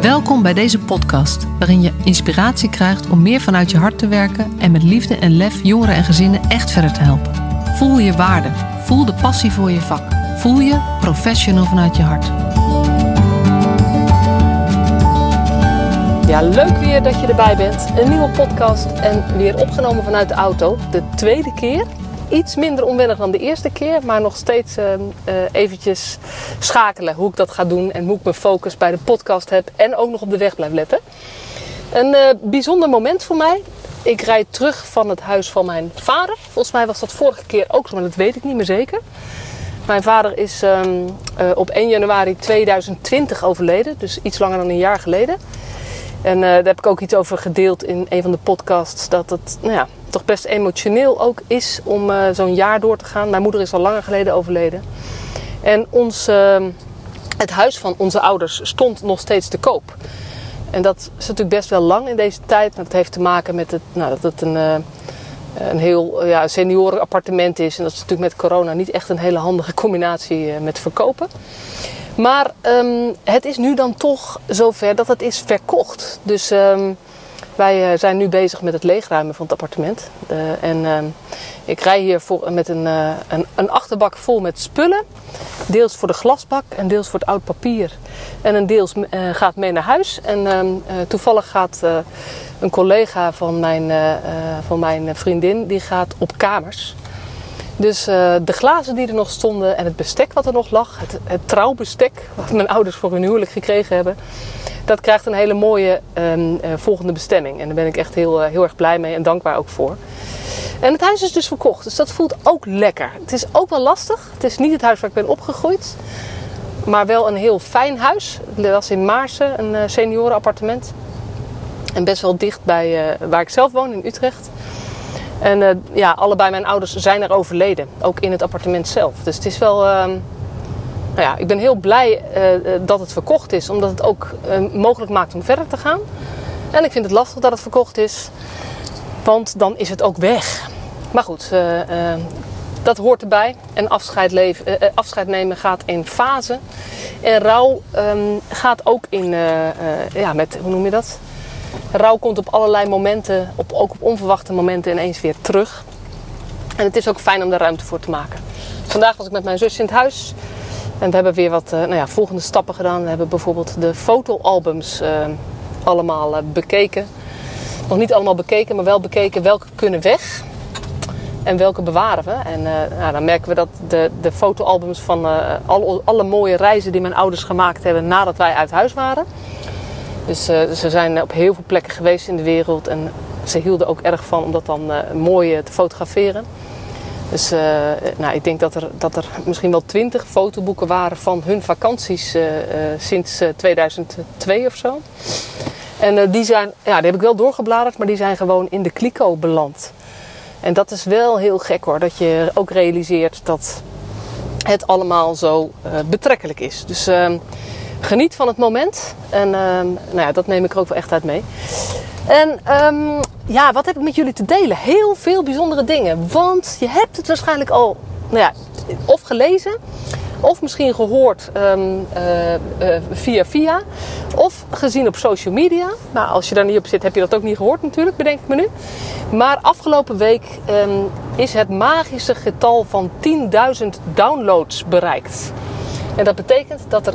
Welkom bij deze podcast, waarin je inspiratie krijgt om meer vanuit je hart te werken en met liefde en lef jongeren en gezinnen echt verder te helpen. Voel je waarde, voel de passie voor je vak, voel je professional vanuit je hart. Ja, leuk weer dat je erbij bent. Een nieuwe podcast en weer opgenomen vanuit de auto. De tweede keer. Iets minder onwennig dan de eerste keer, maar nog steeds uh, eventjes schakelen hoe ik dat ga doen en hoe ik mijn focus bij de podcast heb en ook nog op de weg blijf letten. Een uh, bijzonder moment voor mij. Ik rijd terug van het huis van mijn vader. Volgens mij was dat vorige keer ook zo, maar dat weet ik niet meer zeker. Mijn vader is um, uh, op 1 januari 2020 overleden, dus iets langer dan een jaar geleden. En daar heb ik ook iets over gedeeld in een van de podcasts. Dat het nou ja, toch best emotioneel ook is om uh, zo'n jaar door te gaan. Mijn moeder is al langer geleden overleden. En ons, uh, het huis van onze ouders stond nog steeds te koop. En dat is natuurlijk best wel lang in deze tijd. Dat heeft te maken met het, nou, dat het een, uh, een heel ja, seniorenappartement is. En dat is natuurlijk met corona niet echt een hele handige combinatie met verkopen. Maar um, het is nu dan toch zover dat het is verkocht. Dus um, wij uh, zijn nu bezig met het leegruimen van het appartement. En uh, ik rij hier voor, met een, een, een, achterbak vol met spullen. Deels voor de glasbak en deels voor het oud papier. En een deels gaat mee naar huis. En ehm, toevallig gaat een collega van mijn, van mijn vriendin, die gaat op kamers. Dus uh, de glazen die er nog stonden en het bestek wat er nog lag, het, het, trouwbestek wat mijn ouders voor hun huwelijk gekregen hebben, dat krijgt een hele mooie um, uh, volgende bestemming. En daar ben ik echt heel, uh, heel erg blij mee en dankbaar ook voor. En het huis is dus verkocht, dus dat voelt ook lekker. Het is ook wel lastig. Het is niet het huis waar ik ben opgegroeid, maar wel een heel fijn huis. Dat was in Maarsen, een seniorenappartement. En best wel dicht bij waar ik zelf woon in Utrecht. En uh, ja, allebei mijn ouders zijn er overleden. Ook in het appartement zelf. Dus het is wel. Uh, nou ja, ik ben heel blij uh, dat het verkocht is. Omdat het ook mogelijk maakt om verder te gaan. En ik vind het lastig dat het verkocht is. Want dan is het ook weg. Maar goed, dat hoort erbij. En afscheid, afscheid nemen gaat in fase. En rouw um, gaat ook in. ja, met, hoe noem je dat? Rouw komt op allerlei momenten, op, ook op onverwachte momenten ineens weer terug. En het is ook fijn om daar ruimte voor te maken. Vandaag was ik met mijn zus in het huis. En we hebben weer wat uh, nou ja, volgende stappen gedaan. We hebben bijvoorbeeld de fotoalbums uh, allemaal uh, bekeken. Nog niet allemaal bekeken, maar wel bekeken welke kunnen weg. En welke bewaren we. En nou, dan merken we dat de, de fotoalbums van alle, alle mooie reizen die mijn ouders gemaakt hebben nadat wij uit huis waren dus uh, ze zijn op heel veel plekken geweest in de wereld. En ze hielden ook erg van om dat dan uh, mooi te fotograferen. Dus nou, ik denk dat er, dat er misschien wel twintig fotoboeken waren van hun vakanties sinds 2002 of zo. En die, zijn, ja, die heb ik wel doorgebladerd, maar die zijn gewoon in de kliko beland. En dat is wel heel gek hoor, dat je ook realiseert dat het allemaal zo betrekkelijk is. Dus ehm, geniet van het moment. En um, nou ja, dat neem ik er ook wel echt uit mee. En um, ja, wat heb ik met jullie te delen? Heel veel bijzondere dingen. Want je hebt het waarschijnlijk al nou ja, of gelezen, of misschien gehoord um, uh, uh, via via, of gezien op social media. Nou, als je daar niet op zit, heb je dat ook niet gehoord natuurlijk, bedenk ik me nu. Maar afgelopen week is het magische getal van 10.000 downloads bereikt. En dat betekent dat er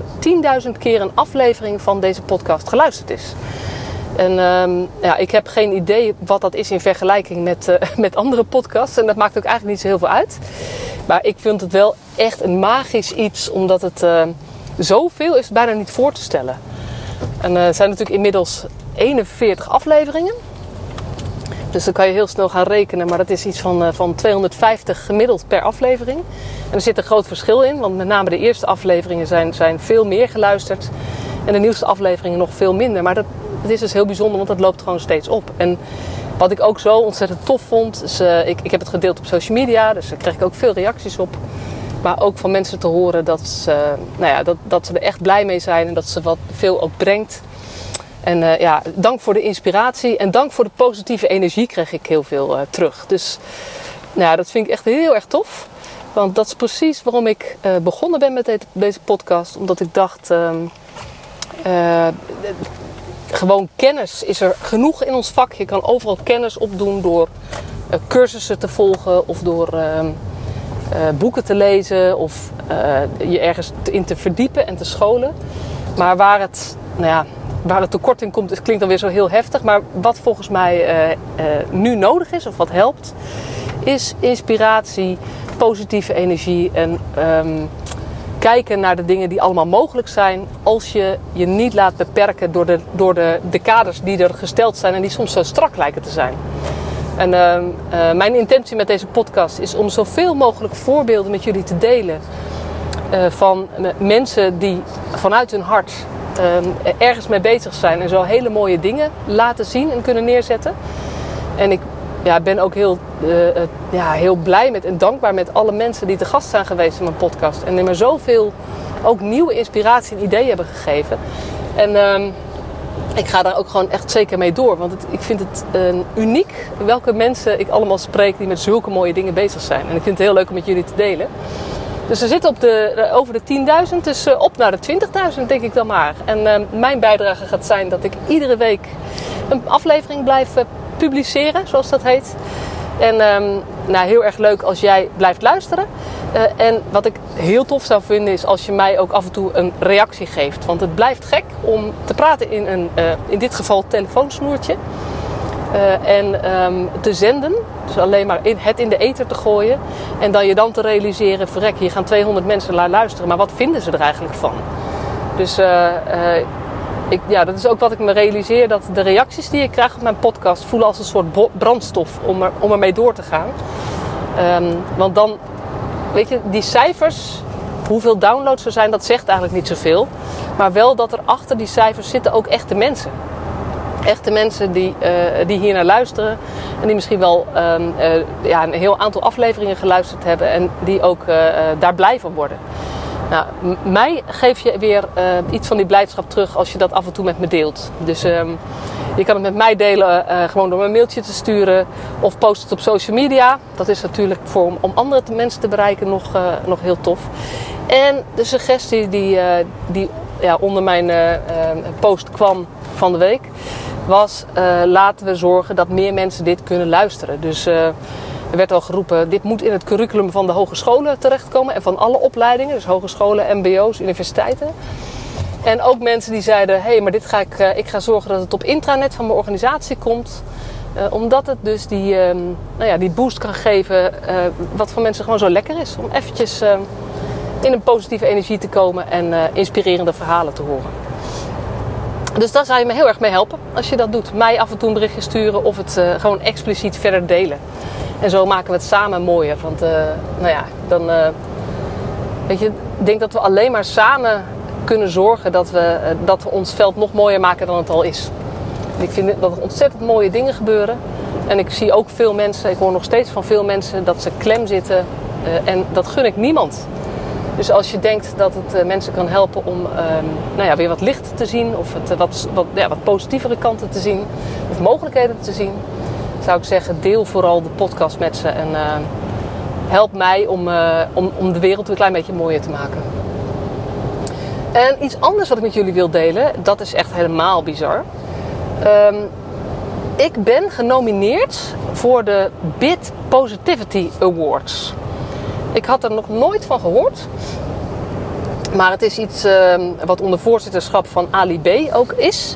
10.000 keer een aflevering van deze podcast geluisterd is. En um, ja, ik heb geen idee wat dat is in vergelijking met, uh, met andere podcasts. En dat maakt ook eigenlijk niet zo heel veel uit. Maar ik vind het wel echt een magisch iets, omdat het uh, zoveel is bijna niet voor te stellen. En er zijn natuurlijk inmiddels 41 afleveringen. Dus dan kan je heel snel gaan rekenen, maar dat is iets van, uh, van 250 gemiddeld per aflevering. En er zit een groot verschil in, want met name de eerste afleveringen zijn, zijn veel meer geluisterd. En de nieuwste afleveringen nog veel minder. Maar dat, dat is dus heel bijzonder, want dat loopt gewoon steeds op. En wat ik ook zo ontzettend tof vond, is, uh, ik, ik heb het gedeeld op social media, dus daar kreeg ik ook veel reacties op. Maar ook van mensen te horen dat ze, uh, nou ja, dat, dat ze er echt blij mee zijn en dat ze wat veel ook brengt. En uh, ja, dank voor de inspiratie en dank voor de positieve energie kreeg ik heel veel uh, terug. Dus nou dat vind ik echt heel erg tof. Want dat is precies waarom ik uh, begonnen ben met deze podcast. Omdat ik dacht, um, eh, gewoon kennis is er genoeg in ons vak. Je kan overal kennis opdoen door cursussen te volgen of door ehm, eh, boeken te lezen of je ergens in te verdiepen en te scholen. Maar waar het, nou ja, waar het tekort in komt, klinkt dan weer zo heel heftig. Maar wat volgens mij nu nodig is of wat helpt, is inspiratie, positieve energie en ehm, kijken naar de dingen die allemaal mogelijk zijn als je je niet laat beperken door de, door de, de kaders die er gesteld zijn en die soms zo strak lijken te zijn. En ehm, eh, mijn intentie met deze podcast is om zoveel mogelijk voorbeelden met jullie te delen van mensen die vanuit hun hart ergens mee bezig zijn en zo hele mooie dingen laten zien en kunnen neerzetten. En ik ja, ben ook heel, uh, ja, heel blij met en dankbaar met alle mensen die te gast zijn geweest in mijn podcast. En die me zoveel ook nieuwe inspiratie en ideeën hebben gegeven. En uh, ik ga daar ook gewoon echt zeker mee door. Want ik vind het uh, uniek welke mensen ik allemaal spreek die met zulke mooie dingen bezig zijn. En ik vind het heel leuk om met jullie te delen. Dus we zitten op de, over de 10.000, dus op naar de 20.000 denk ik dan maar. En ehm, mijn bijdrage gaat zijn dat ik iedere week een aflevering blijf publiceren, zoals dat heet. En um, nou, heel erg leuk als jij blijft luisteren. En wat ik heel tof zou vinden is als je mij ook af en toe een reactie geeft. Want het blijft gek om te praten in een, in dit geval, telefoonsnoertje. Uh, en um, te zenden, dus alleen maar in, het in de ether te gooien. En dan je dan te realiseren, verrek, hier gaan 200 mensen naar luisteren. Maar wat vinden ze er eigenlijk van? Dus ik, ja, dat is ook wat ik me realiseer. Dat de reacties die ik krijg op mijn podcast voelen als een soort brandstof om, er, om ermee door te gaan. Um, want dan, weet je, die cijfers, hoeveel downloads er zijn, dat zegt eigenlijk niet zoveel. Maar wel dat er achter die cijfers zitten ook echte mensen. Echte mensen die, uh, die hier naar luisteren. En die misschien wel um, uh, ja, een heel aantal afleveringen geluisterd hebben. En die ook uh, daar blij van worden. Nou, mij geef je weer iets van die blijdschap terug als je dat af en toe met me deelt. Dus um, je kan het met mij delen gewoon door een mailtje te sturen of post het op social media. Dat is natuurlijk voor, om andere mensen te bereiken nog, nog heel tof. En de suggestie die, die ja, onder mijn post kwam van de week was: laten we zorgen dat meer mensen dit kunnen luisteren. Dus er werd al geroepen, dit moet in het curriculum van de hogescholen terechtkomen en van alle opleidingen, dus hogescholen, mbo's, universiteiten. En ook mensen die zeiden, hé, hey, maar dit ga ik, uh, ik ga zorgen dat het op intranet van mijn organisatie komt. Omdat het dus die, uh, nou ja, die boost kan geven, eh, wat voor mensen gewoon zo lekker is. Om eventjes in een positieve energie te komen en inspirerende verhalen te horen. Dus daar zou je me heel erg mee helpen als je dat doet. Mij af en toe een berichtje sturen of het gewoon expliciet verder delen. En zo maken we het samen mooier. Want uh, nou ja, dan uh, weet je, ik denk dat we alleen maar samen kunnen zorgen dat we, dat we ons veld nog mooier maken dan het al is. ik vind dat er ontzettend mooie dingen gebeuren. En ik zie ook veel mensen, ik hoor nog steeds van veel mensen dat ze klem zitten. en dat gun ik niemand. Dus als je denkt dat het mensen kan helpen om ehm, nou ja, weer wat licht te zien, of het, wat, wat, ja, wat positievere kanten te zien, of mogelijkheden te zien, zou ik zeggen, deel vooral de podcast met ze. En uh, help mij om, om, om de wereld een klein beetje mooier te maken. En iets anders wat ik met jullie wil delen, dat is echt helemaal bizar. Um, ik ben genomineerd voor de Bit Positivity Awards. Ik had er nog nooit van gehoord. Maar het is iets uh, wat onder voorzitterschap van Ali B ook is.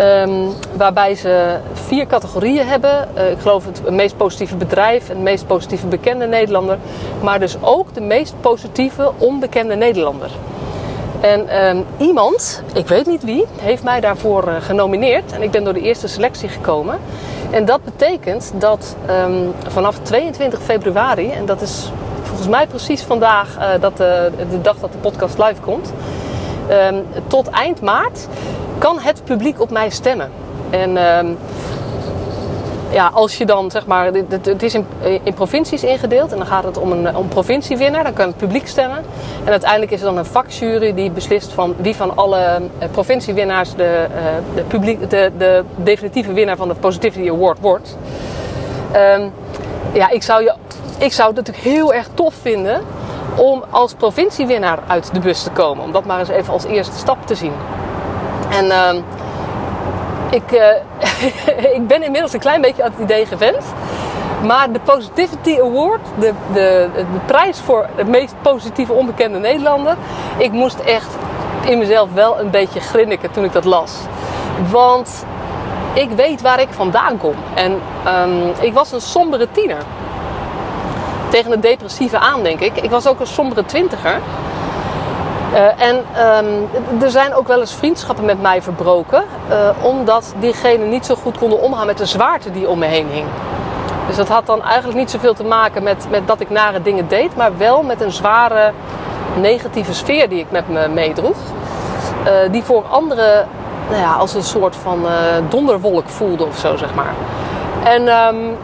Um, waarbij ze vier categorieën hebben. Uh, ik geloof het meest positieve bedrijf, het meest positieve bekende Nederlander. Maar dus ook de meest positieve onbekende Nederlander. En um, iemand, ik weet niet wie, heeft mij daarvoor uh, genomineerd. En ik ben door de eerste selectie gekomen. En dat betekent dat vanaf 22 februari, en dat is volgens mij precies vandaag uh, dat de, de dag dat de podcast live komt, tot eind maart kan het publiek op mij stemmen. En uh, ja, als je dan zeg maar, het is in, in, provincies ingedeeld en dan gaat het om een om provinciewinnaar, dan kan het publiek stemmen. En uiteindelijk is er dan een vakjury die beslist van wie van alle uh, provinciewinnaars de, de, publiek, de, de definitieve winnaar van de Positivity Award wordt. Um, ja, ik zou, je, ik zou het natuurlijk heel erg tof vinden om als provinciewinnaar uit de bus te komen. Om dat maar eens even als eerste stap te zien. En ehm, ik, uh, ik ben inmiddels een klein beetje aan het idee gewend. Maar de Positivity Award, de, de, de prijs voor de meest positieve onbekende Nederlander, ik moest echt in mezelf wel een beetje grinniken toen ik dat las. Want ik weet waar ik vandaan kom. En um, ik was een sombere tiener. Tegen het depressieve aan, denk ik. Ik was ook een sombere twintiger. Uh, en um, er zijn ook wel eens vriendschappen met mij verbroken, uh, omdat diegenen niet zo goed konden omgaan met de zwaarte die om me heen hing. Dus dat had dan eigenlijk niet zoveel te maken met, met dat ik nare dingen deed, maar wel met een zware negatieve sfeer die ik met me meedroeg. Uh, die voor anderen nou ja, als een soort van donderwolk voelde of zo, zeg maar. En um,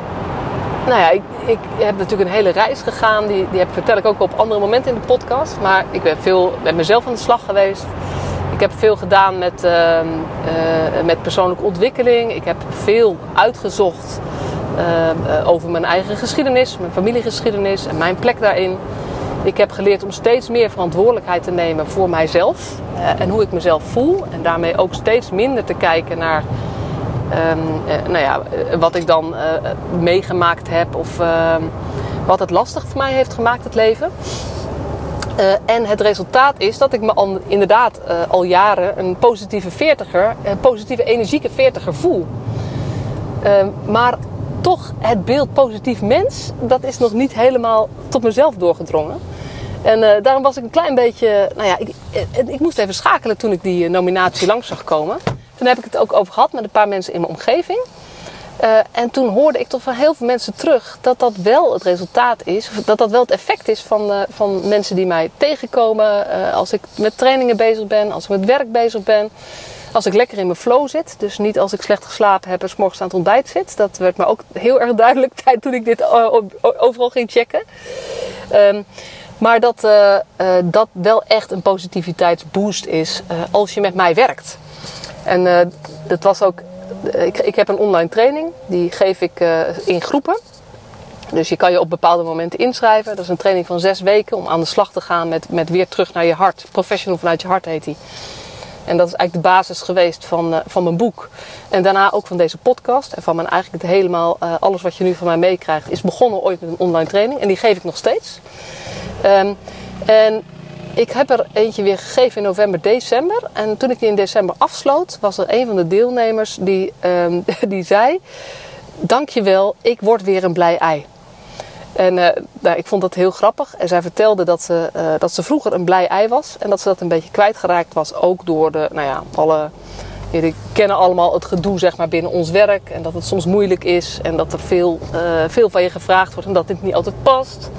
nou ja, ik, ik, heb natuurlijk een hele reis gegaan. Die, die heb, vertel ik ook op andere momenten in de podcast. Maar ik ben veel met mezelf aan de slag geweest. Ik heb veel gedaan met, uh, uh, met persoonlijke ontwikkeling. Ik heb veel uitgezocht uh, over mijn eigen geschiedenis, mijn familiegeschiedenis en mijn plek daarin. Ik heb geleerd om steeds meer verantwoordelijkheid te nemen voor mijzelf en hoe ik mezelf voel. En daarmee ook steeds minder te kijken naar um, nou ja, wat ik dan uh, meegemaakt heb of uh, wat het lastig voor mij heeft gemaakt, het leven. En het resultaat is dat ik me al, inderdaad al jaren een positieve veertiger, een positieve energieke veertiger voel. Ehm, maar toch het beeld positief mens, dat is nog niet helemaal tot mezelf doorgedrongen. En daarom was ik een klein beetje, nou ja, ik, ik moest even schakelen toen ik die nominatie langs zag komen. Toen heb ik het ook over gehad met een paar mensen in mijn omgeving. Uh, en toen hoorde ik toch van heel veel mensen terug dat dat wel het resultaat is, dat dat wel het effect is van, uh, van mensen die mij tegenkomen uh, als ik met trainingen bezig ben, als ik met werk bezig ben, als ik lekker in mijn flow zit. Dus niet als ik slecht geslapen heb en s morgens aan het ontbijt zit. Dat werd me ook heel erg duidelijk toen ik dit overal ging checken. Um, maar dat dat wel echt een positiviteitsboost is als je met mij werkt. En uh, dat was ook. Ik, ik, heb een online training, die geef ik uh, in groepen. Dus je kan je op bepaalde momenten inschrijven. Dat is een training van zes weken om aan de slag te gaan met, met weer terug naar je hart. Professional vanuit je hart heet die. En dat is eigenlijk de basis geweest van, uh, van mijn boek. En daarna ook van deze podcast. En van mijn eigenlijk het helemaal, alles wat je nu van mij meekrijgt, is begonnen ooit met een online training. En die geef ik nog steeds. Um, en ik heb er eentje weer gegeven in november, december. En toen ik die in december afsloot, was er een van de deelnemers die, um, die zei: Dankjewel, ik word weer een blij ei. En uh, nou, ik vond dat heel grappig. En zij vertelde dat ze, uh, dat ze vroeger een blij ei was. En dat ze dat een beetje kwijtgeraakt was. Ook door de, nou ja, alle... Jullie kennen allemaal het gedoe zeg maar, binnen ons werk. En dat het soms moeilijk is. En dat er veel, uh, veel van je gevraagd wordt. En dat dit niet altijd past.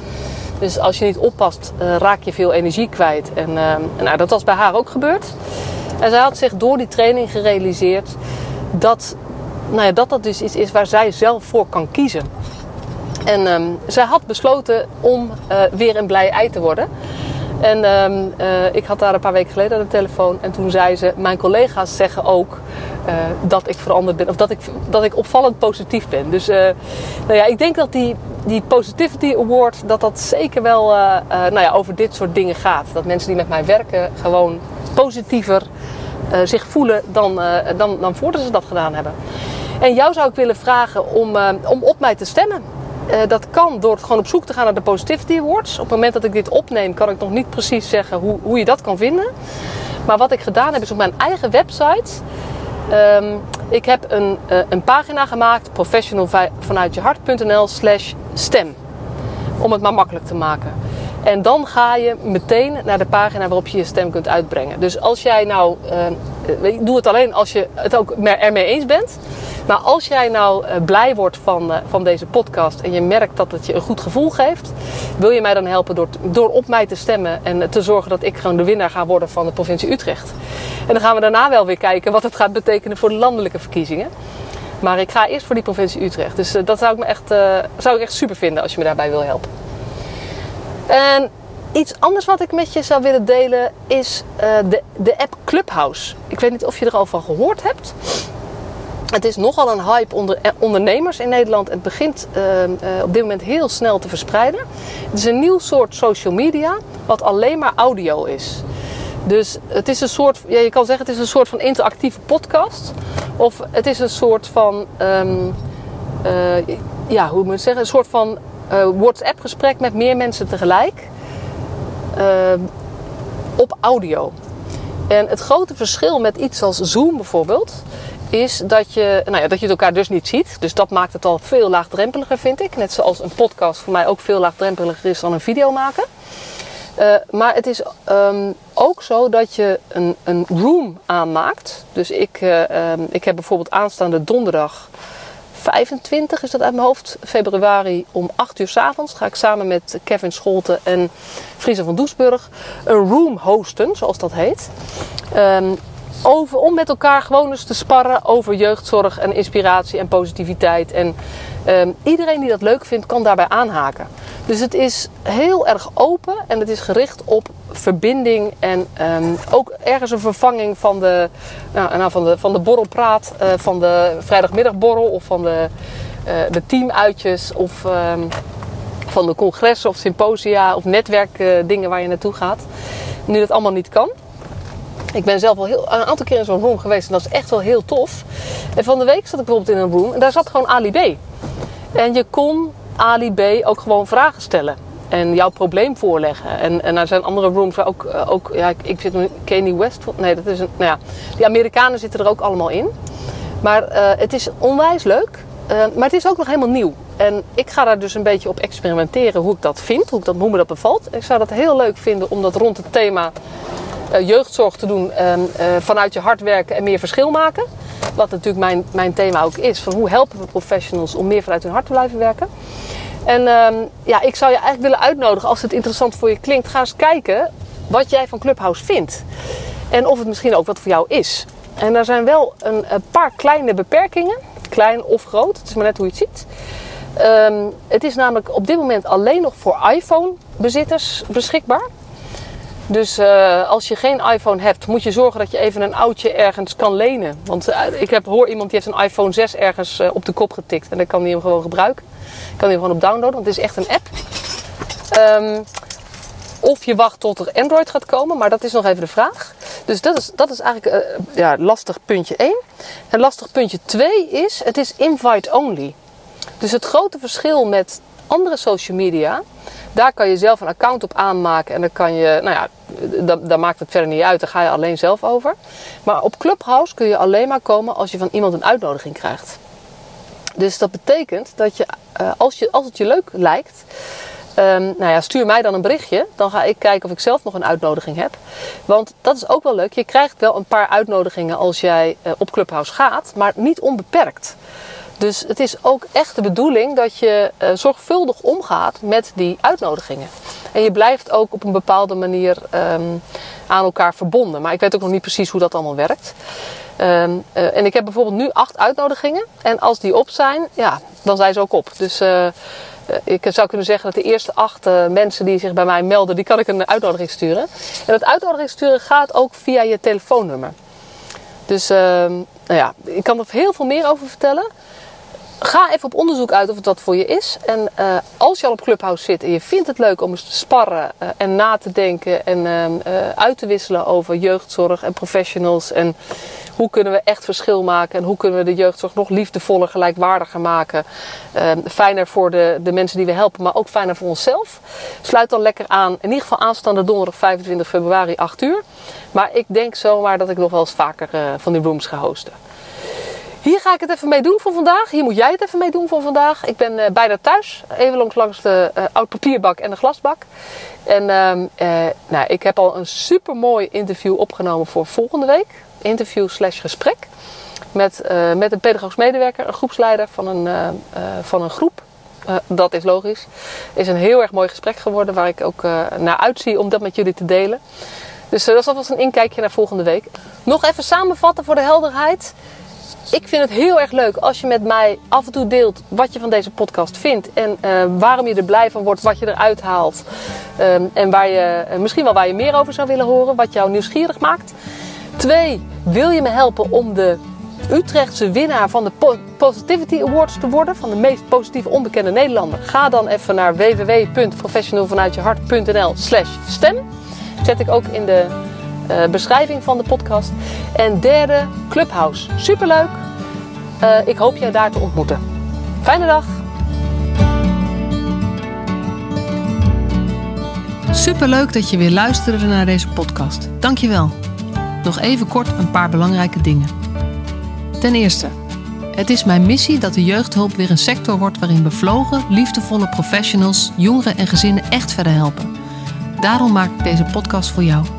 Dus als je niet oppast, uh, raak je veel energie kwijt. En uh, nou, dat was bij haar ook gebeurd. En zij had zich door die training gerealiseerd dat nou ja, dat, dat dus iets is waar zij zelf voor kan kiezen. En um, zij had besloten om uh, weer een blij ei te worden. En um, uh, ik had daar een paar weken geleden aan de telefoon. En toen zei ze: Mijn collega's zeggen ook uh, dat ik veranderd ben. Of dat ik, dat ik opvallend positief ben. Dus uh, nou ja, ik denk dat die, die Positivity Award. dat dat zeker wel nou ja, over dit soort dingen gaat. Dat mensen die met mij werken gewoon positiever zich voelen dan, dan, dan voordat ze dat gedaan hebben. En jou zou ik willen vragen om, om op mij te stemmen. Uh, dat kan door gewoon op zoek te gaan naar de Positivity Awards. Op het moment dat ik dit opneem, kan ik nog niet precies zeggen hoe, hoe je dat kan vinden. Maar wat ik gedaan heb, is op mijn eigen website. Um, ik heb een, uh, een pagina gemaakt, professionalvanuitjehart.nl slash stem. Om het maar makkelijk te maken. En dan ga je meteen naar de pagina waarop je je stem kunt uitbrengen. Dus als jij nou, uh, doe het alleen als je het ook ermee eens bent. Maar als jij nou uh, blij wordt van, van deze podcast en je merkt dat het je een goed gevoel geeft, wil je mij dan helpen door, door op mij te stemmen en te zorgen dat ik gewoon de winnaar ga worden van de provincie Utrecht. En dan gaan we daarna wel weer kijken wat het gaat betekenen voor de landelijke verkiezingen. Maar ik ga eerst voor die provincie Utrecht. Dus dat zou ik, me echt, zou ik echt super vinden als je me daarbij wil helpen. En iets anders wat ik met je zou willen delen is de, de app Clubhouse. Ik weet niet of je er al van gehoord hebt. Het is nogal een hype onder eh, ondernemers in Nederland. Het begint uh, uh, op dit moment heel snel te verspreiden. Het is een nieuw soort social media wat alleen maar audio is. Dus het is een soort, ja, je kan zeggen het is een soort van interactieve podcast. Of het is een soort van, ehm, eh, ja, hoe moet je het zeggen? Een soort van uh, WhatsApp gesprek met meer mensen tegelijk. Ehm, op audio. En het grote verschil met iets als Zoom bijvoorbeeld, is dat je, nou ja, dat je het elkaar dus niet ziet. Dus dat maakt het al veel laagdrempeliger, vind ik. Net zoals een podcast voor mij ook veel laagdrempeliger is dan een video maken. Uh, maar het is um, ook zo dat je een, een room aanmaakt. Dus ik, um, ik heb bijvoorbeeld aanstaande donderdag 25 is dat uit mijn hoofd, februari om 8 uur s avonds. Ga ik samen met Kevin Scholten en Friese van Doesburg een room hosten, zoals dat heet. Um, over, om met elkaar gewoon eens te sparren over jeugdzorg en inspiratie en positiviteit. En um, iedereen die dat leuk vindt, kan daarbij aanhaken. Dus het is heel erg open en het is gericht op verbinding en um, ook ergens een vervanging van de, nou, nou, van de, van de borrelpraat, uh, van de vrijdagmiddagborrel of van de, uh, de teamuitjes of um, van de congressen of symposia of netwerkdingen uh, waar je naartoe gaat. Nu dat allemaal niet kan. Ik ben zelf al heel, een aantal keer in zo'n room geweest en dat is echt wel heel tof. En van de week zat ik bijvoorbeeld in een room en daar zat gewoon Ali B. En je kon Ali B ook gewoon vragen stellen. En jouw probleem voorleggen. En, en er zijn andere rooms waar ook, ook ja, ik, zit nu Kanye West. Nee, dat is een, nou ja, die Amerikanen zitten er ook allemaal in. Maar uh, het is onwijs leuk. Uh, maar het is ook nog helemaal nieuw. En ik ga daar dus een beetje op experimenteren hoe ik dat vind, hoe, ik dat, hoe me dat bevalt. Ik zou dat heel leuk vinden om dat rond het thema jeugdzorg te doen, uh, vanuit je hart werken en meer verschil maken. Wat natuurlijk mijn, mijn thema ook is. Van hoe helpen we professionals om meer vanuit hun hart te blijven werken. En um, ja, ik zou je eigenlijk willen uitnodigen, als het interessant voor je klinkt, ga eens kijken wat jij van Clubhouse vindt. En of het misschien ook wat voor jou is. En er zijn wel een, paar kleine beperkingen, klein of groot, het is maar net hoe je het ziet. Um, het is namelijk op dit moment alleen nog voor iPhone-bezitters beschikbaar. Dus uh, als je geen iPhone hebt, moet je zorgen dat je even een oudje ergens kan lenen. Want uh, ik heb, hoor iemand die heeft een iPhone 6 ergens uh, op de kop getikt. En dan kan hij hem gewoon gebruiken. Kan hij hem gewoon op downloaden, want het is echt een app. Um, of je wacht tot er Android gaat komen, maar dat is nog even de vraag. Dus dat is, dat is eigenlijk ja, lastig puntje 1. En lastig puntje 2 is, het is invite only. Dus het grote verschil met andere social media, daar kan je zelf een account op aanmaken en dan kan je, nou ja, daar maakt het verder niet uit, daar ga je alleen zelf over. Maar op Clubhouse kun je alleen maar komen als je van iemand een uitnodiging krijgt. Dus dat betekent dat je, uh, als, je als het je leuk lijkt, um, nou ja, stuur mij dan een berichtje. Dan ga ik kijken of ik zelf nog een uitnodiging heb. Want dat is ook wel leuk. Je krijgt wel een paar uitnodigingen als jij uh, op Clubhouse gaat, maar niet onbeperkt. Dus het is ook echt de bedoeling dat je uh, zorgvuldig omgaat met die uitnodigingen. En je blijft ook op een bepaalde manier um, aan elkaar verbonden. Maar ik weet ook nog niet precies hoe dat allemaal werkt. Um, uh, en ik heb bijvoorbeeld nu acht uitnodigingen. En als die op zijn, ja, dan zijn ze ook op. Dus uh, ik zou kunnen zeggen dat de eerste acht mensen die zich bij mij melden, die kan ik een uitnodiging sturen. En dat uitnodiging sturen gaat ook via je telefoonnummer. Dus uh, nou ja, ik kan er heel veel meer over vertellen. Ga even op onderzoek uit of het wat voor je is. En uh, als je al op Clubhouse zit en je vindt het leuk om eens te sparren uh, en na te denken en uh, uit te wisselen over jeugdzorg en professionals en hoe kunnen we echt verschil maken en hoe kunnen we de jeugdzorg nog liefdevoller, gelijkwaardiger maken. fijner voor de, de mensen die we helpen, maar ook fijner voor onszelf. Sluit dan lekker aan. In ieder geval aanstaande donderdag 25 februari 8 uur. Maar ik denk zomaar dat ik nog wel eens vaker van die rooms ga hosten. Hier ga ik het even mee doen voor vandaag. Hier moet jij het even mee doen voor vandaag. Ik ben uh, bijna thuis. Even langs, langs de uh, oud papierbak en de glasbak. En uh, nou, ik heb al een super mooi interview opgenomen voor volgende week. Interview slash gesprek. Met, met een pedagogisch medewerker, een groepsleider van een, van een groep. dat is logisch. Is een heel erg mooi gesprek geworden waar ik ook naar uitzie om dat met jullie te delen. Dus dat is alvast een inkijkje naar volgende week. Nog even samenvatten voor de helderheid ik vind het heel erg leuk als je met mij af en toe deelt wat je van deze podcast vindt. En uh, waarom je er blij van wordt, wat je eruit haalt. Um, en waar je, uh, misschien wel waar je meer over zou willen horen, wat jou nieuwsgierig maakt. Twee, wil je me helpen om de Utrechtse winnaar van de Positivity Awards te worden, van de meest positieve onbekende Nederlander? Ga dan even naar www.professionalvanuitjehart.nl slash stem. Zet ik ook in de eh, beschrijving van de podcast. En derde, Clubhouse. Superleuk. Uh, ik hoop jij daar te ontmoeten. Fijne dag. Superleuk dat je weer luisterde naar deze podcast. Dankjewel. Nog even kort een paar belangrijke dingen. Ten eerste, het is mijn missie dat de jeugdhulp weer een sector wordt waarin bevlogen, liefdevolle professionals jongeren en gezinnen echt verder helpen. Daarom maak ik deze podcast voor jou.